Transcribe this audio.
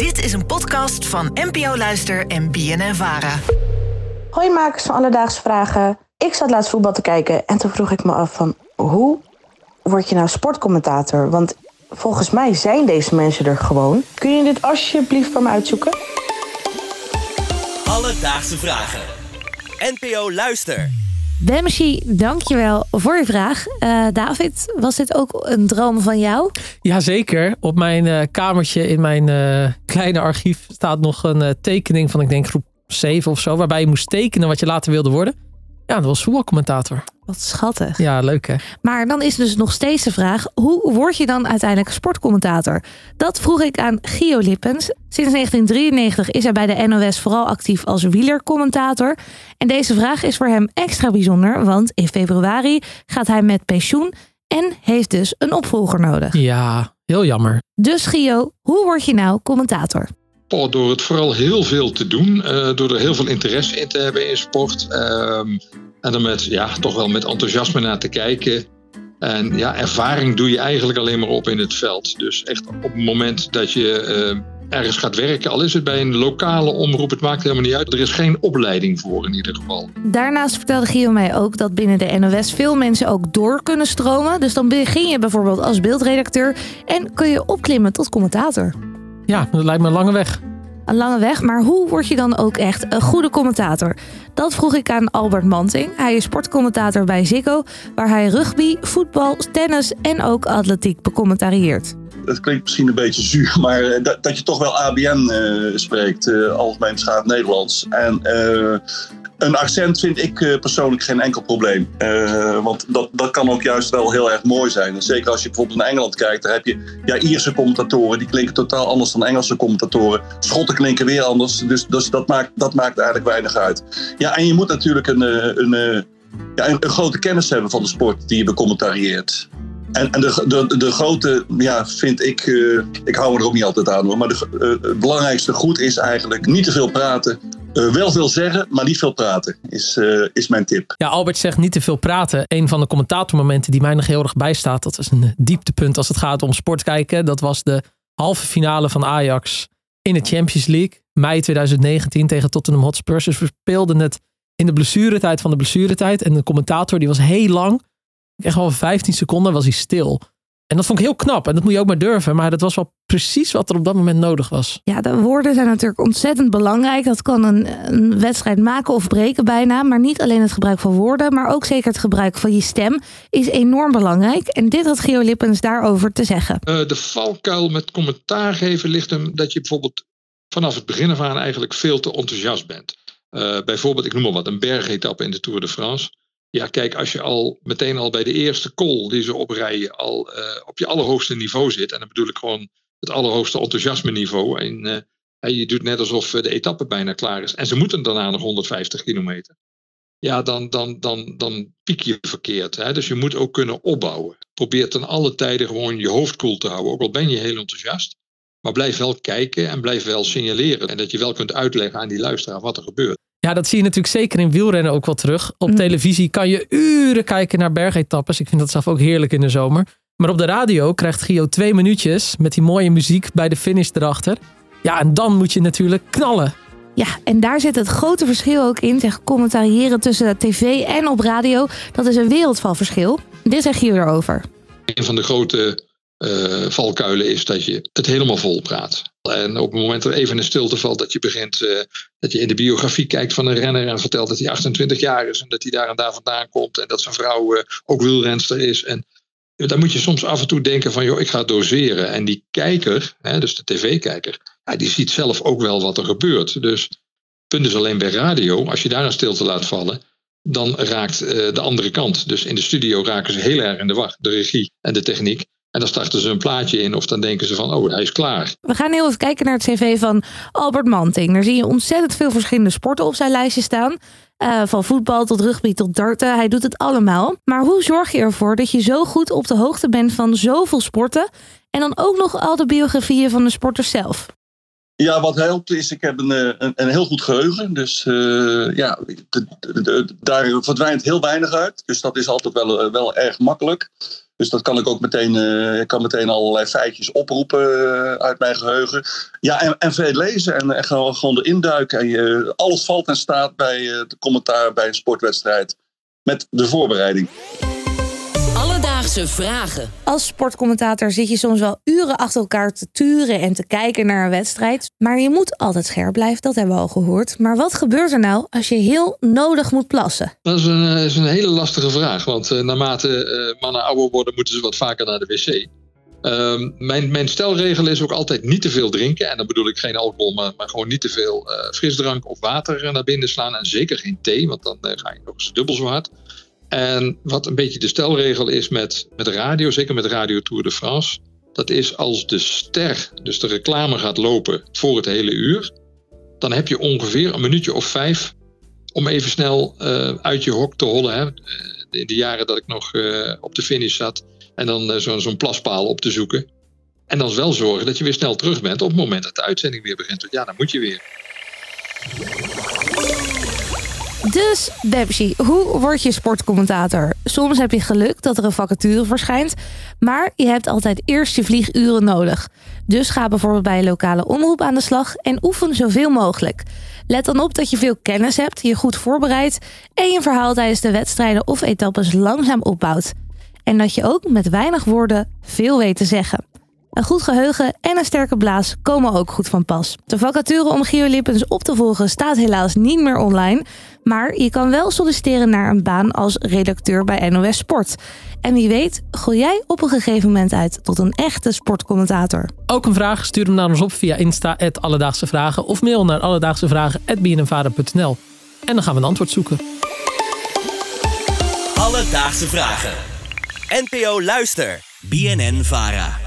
Dit is een podcast van NPO Luister en BNN Vara. Hoi makers van Alledaagse Vragen. Ik zat laatst voetbal te kijken en toen vroeg ik me af van... hoe word je nou sportcommentator? Want volgens mij zijn deze mensen er gewoon. Kun je dit alsjeblieft voor me uitzoeken? Alledaagse Vragen. NPO Luister. Demshi, dankjewel voor je vraag. Eh, David, was dit ook een droom van jou? Jazeker. Op mijn eh, kamertje in mijn eh, kleine archief staat nog een tekening van, ik denk groep 7 of zo, waarbij je moest tekenen wat je later wilde worden. Ja, dat was voetbalcommentator. Wat schattig. Ja, leuk hè? Maar dan is dus nog steeds de vraag: hoe word je dan uiteindelijk sportcommentator? Dat vroeg ik aan Gio Lippens. Sinds 1993 is hij bij de NOS vooral actief als wielercommentator. En deze vraag is voor hem extra bijzonder, want in februari gaat hij met pensioen en heeft dus een opvolger nodig. Ja, heel jammer. Dus Gio, hoe word je nou commentator? Oh, door het vooral heel veel te doen, eh, door er heel veel interesse in te hebben in sport. ehm, en er met, ja, toch wel met enthousiasme naar te kijken. En ja, ervaring doe je eigenlijk alleen maar op in het veld. Dus echt op het moment dat je eh, ergens gaat werken, al is het bij een lokale omroep, het maakt helemaal niet uit. Er is geen opleiding voor in ieder geval. Daarnaast vertelde Gio mij ook dat binnen de NOS veel mensen ook door kunnen stromen. Dus dan begin je bijvoorbeeld als beeldredacteur en kun je opklimmen tot commentator. Ja, dat lijkt me een lange weg. Een lange weg, maar hoe word je dan ook echt een goede commentator? Dat vroeg ik aan Albert Manting. Hij is sportcommentator bij Ziggo, waar hij rugby, voetbal, tennis en ook atletiek becommentarieert. Het klinkt misschien een beetje zuur, maar eh, dat, dat je toch wel ABN eh, spreekt, eh, Algemeen Schaap Nederlands. En een accent vind ik eh, persoonlijk geen enkel probleem. Eh, want dat, dat kan ook juist wel heel erg mooi zijn. Zeker als je bijvoorbeeld naar Engeland kijkt, daar heb je ja, Ierse commentatoren, die klinken totaal anders dan Engelse commentatoren. Schotten klinken weer anders, dus, dus dat, maakt, dat maakt eigenlijk weinig uit. Ja, en je moet natuurlijk een, eh, een, ja, een, grote kennis hebben van de sport die je becommentarieert. En, en de, de, de grote, ja, vind ik, ik hou er ook niet altijd aan hoor, maar de, het belangrijkste goed is eigenlijk niet te veel praten. Eh, wel veel zeggen, maar niet veel praten, is, eh, is mijn tip. Ja, Albert zegt niet te veel praten. Een van de commentatormomenten die mij nog heel erg bijstaat, dat is een eh, dieptepunt als het gaat om sport kijken. Dat was de halve finale van Ajax in de Champions League, mei 2019 tegen Tottenham Hotspur. We speelden het in de blessuretijd van de blessuretijd. En de commentator die was heel lang, echt wel 15 seconden was hij stil. En dat vond ik heel knap. En dat moet je ook maar durven. Maar dat was wel precies wat er op dat moment nodig was. Ja, de woorden zijn natuurlijk ontzettend belangrijk. Dat kan een, een wedstrijd maken of breken bijna. Maar niet alleen het gebruik van woorden, maar ook zeker het gebruik van je stem is enorm belangrijk. En dit had Geo Lippens daarover te zeggen. Eh, de valkuil met commentaar geven ligt hem dat je bijvoorbeeld vanaf het begin af aan eigenlijk veel te enthousiast bent. Eh, bijvoorbeeld, ik noem maar wat, een bergetappe in de Tour de France. Ja, kijk, als je al meteen al bij de eerste call die ze oprijden al eh, op je allerhoogste niveau zit, en dan bedoel ik gewoon het allerhoogste enthousiasme niveau, en eh, je doet net alsof eh, de etappe bijna klaar is, en ze moeten daarna nog 150 kilometer, ja, dan, dan, dan, dan piek je verkeerd. Hè? Dus je moet ook kunnen opbouwen. Probeer ten alle tijden gewoon je hoofd koel te houden, ook al ben je heel enthousiast. Maar blijf wel kijken en blijf wel signaleren. En dat je wel kunt uitleggen aan die luisteraar wat er gebeurt. Ja, dat zie je natuurlijk zeker in wielrennen ook wel terug. Op Mm. televisie kan je uren kijken naar bergetappes. Ik vind dat zelf ook heerlijk in de zomer. Maar op de radio krijgt Gio twee minuutjes met die mooie muziek bij de finish erachter. Ja, en dan moet je natuurlijk knallen. Ja, en daar zit het grote verschil ook in. Zeg, commentariëren tussen tv en op radio. Dat is een wereld van verschil. Dit zeg je erover. Een van de grote eh, valkuilen is dat je het helemaal vol praat. En op het moment er even een stilte valt, dat je begint, eh, dat je in de biografie kijkt van een renner en vertelt dat hij 28 jaar is en dat hij daar en daar vandaan komt en dat zijn vrouw eh, ook wielrenster is. En dan moet je soms af en toe denken van, joh, ik ga doseren. En die kijker, hè, dus de tv-kijker, ja, die ziet zelf ook wel wat er gebeurt. Dus punt is alleen bij radio, als je daar een stilte laat vallen, dan raakt de andere kant. Dus in de studio raken ze heel erg in de war, de regie en de techniek. En dan starten ze een plaatje in of dan denken ze van, oh, hij is klaar. We gaan heel even kijken naar het cv van Albert Manting. Daar zie je ontzettend veel verschillende sporten op zijn lijstje staan. Eh, van voetbal tot rugby tot darten. Hij doet het allemaal. Maar hoe zorg je ervoor dat je zo goed op de hoogte bent van zoveel sporten... en dan ook nog al de biografieën van de sporters zelf? Ja, wat helpt is, ik heb een, eh, een, een heel goed geheugen. Dus uh, ja, daar verdwijnt heel weinig uit. Dus dat is altijd wel, eh, wel erg makkelijk. Dus dat kan ik ook meteen, ik kan meteen allerlei feitjes oproepen uit mijn geheugen. Ja, en, en veel lezen en, en gewoon, gewoon erin duiken. En je, alles valt en staat bij de commentaar bij een sportwedstrijd. Met de voorbereiding. Alledaagse vragen. Als sportcommentator zit je soms wel uren achter elkaar te turen en te kijken naar een wedstrijd. Maar je moet altijd scherp blijven, dat hebben we al gehoord. Maar wat gebeurt er nou als je heel nodig moet plassen? Dat is een, is een hele lastige vraag. Want uh, naarmate uh, mannen ouder worden, moeten ze wat vaker naar de wc. Uh, mijn, mijn stelregel is ook altijd niet te veel drinken. En dan bedoel ik geen alcohol, maar, maar gewoon niet te veel uh, frisdrank of water naar binnen slaan. En zeker geen thee, want dan ga je nog eens dubbel zo hard. En wat een beetje de stelregel is met, met radio, zeker met Radio Tour de France, dat is als de ster, dus de reclame gaat lopen voor het hele uur, dan heb je ongeveer een minuutje of vijf om even snel uh, uit je hok te hollen. Hè. In de jaren dat ik nog uh, op de finish zat en dan zo'n zo plaspaal op te zoeken. En dan wel zorgen dat je weer snel terug bent op het moment dat de uitzending weer begint. Ja, dan moet je weer. Dus, Bebsi, hoe word je sportcommentator? Soms heb je geluk dat er een vacature verschijnt, maar je hebt altijd eerst je vlieguren nodig. Dus ga bijvoorbeeld bij een lokale omroep aan de slag en oefen zoveel mogelijk. Let dan op dat je veel kennis hebt, je goed voorbereidt en je verhaal tijdens de wedstrijden of etappes langzaam opbouwt. En dat je ook met weinig woorden veel weet te zeggen. Een goed geheugen en een sterke blaas komen ook goed van pas. De vacature om Gio Lippens op te volgen staat helaas niet meer online. Maar je kan wel solliciteren naar een baan als redacteur bij NOS Sport. En wie weet, gooi jij op een gegeven moment uit tot een echte sportcommentator. Ook een vraag? Stuur hem naar ons op via Insta, Alledaagse Vragen. Of mail naar alledaagsevragen.bnnvader.nl. En dan gaan we een antwoord zoeken. Alledaagse Vragen. NPO Luister. BNN Vara.